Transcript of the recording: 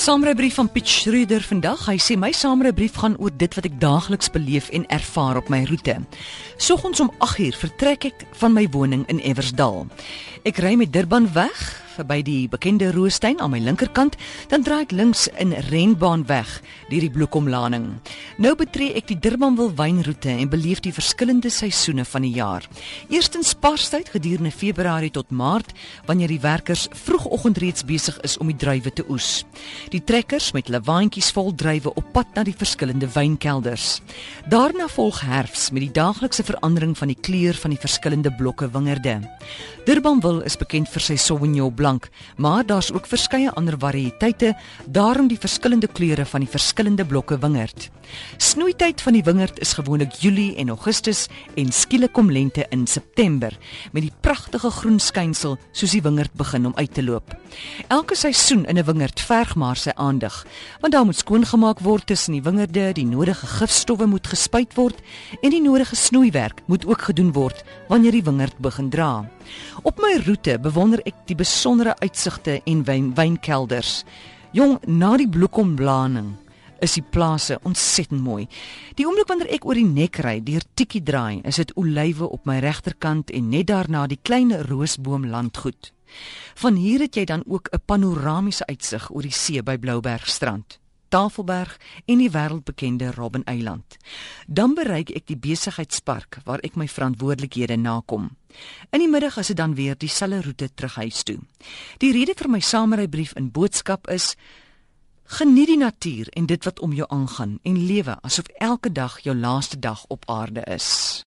Saamrybrief van Piet Schreuder vandag. Hy sê my saamrybrief gaan oor dit wat ek daagliks beleef en ervaar op my roete. Soggens om 8uur vertrek ek van my woning in Eversdal. Ek ry met Durban weg verby die bekende Roostein aan my linkerkant, dan draai ek links in Renbaan weg deur die Bloekomlaning. Nou betree ek die Durbanville wynroete en beleef die verskillende seisoene van die jaar. Eerstens Parstyd gedurende Februarie tot Maart wanneer die werkers vroegoggend reeds besig is om die druiwe te oes. Die trekkers met hulle waantjies vol druiwe op pad na die verskillende wynkelders. Daarna volg herfs met die daaglikse verandering van die kleur van die verskillende blokke wingerde. Durbanville is bekend vir sy Sauvignon Blanc, maar daar's ook verskeie ander variëteite, daarom die verskillende kleure van die verskillende blokke wingerd. Snoeityd van die wingerd is gewoonlik Julie en Augustus en skielik kom lente in September met die pragtige groen skynsel soos die wingerd begin om uit te loop. Elke seisoen in 'n wingerd verg maar sy aandag, want daar moet skoongemaak word tussen die wingerde, die nodige gifstowwe moet gespuit word en die nodige snoeiwerk moet ook gedoen word wanneer die wingerd begin dra. Op my roete bewonder ek die besondere uitsigte en wyn, wynkelders. Jong, na die bloekomblaning is die plase ontsettend mooi. Die oomblik wanneer ek oor die nek ry deur Tikkie draai, is dit olywe op my regterkant en net daarna die klein roosboom landgoed. Van hier het jy dan ook 'n panoramiese uitsig oor die see by Bloubergstrand. Tafelberg en die wêreldbekende Robben Eiland. Dan bereik ek die besigheidspark waar ek my verantwoordelikhede nakom. In die middag is dit dan weer dieselfde roete terug huis toe. Die rede vir my samerybrief in boodskap is Geniet die natuur en dit wat om jou aangaan en lewe asof elke dag jou laaste dag op aarde is.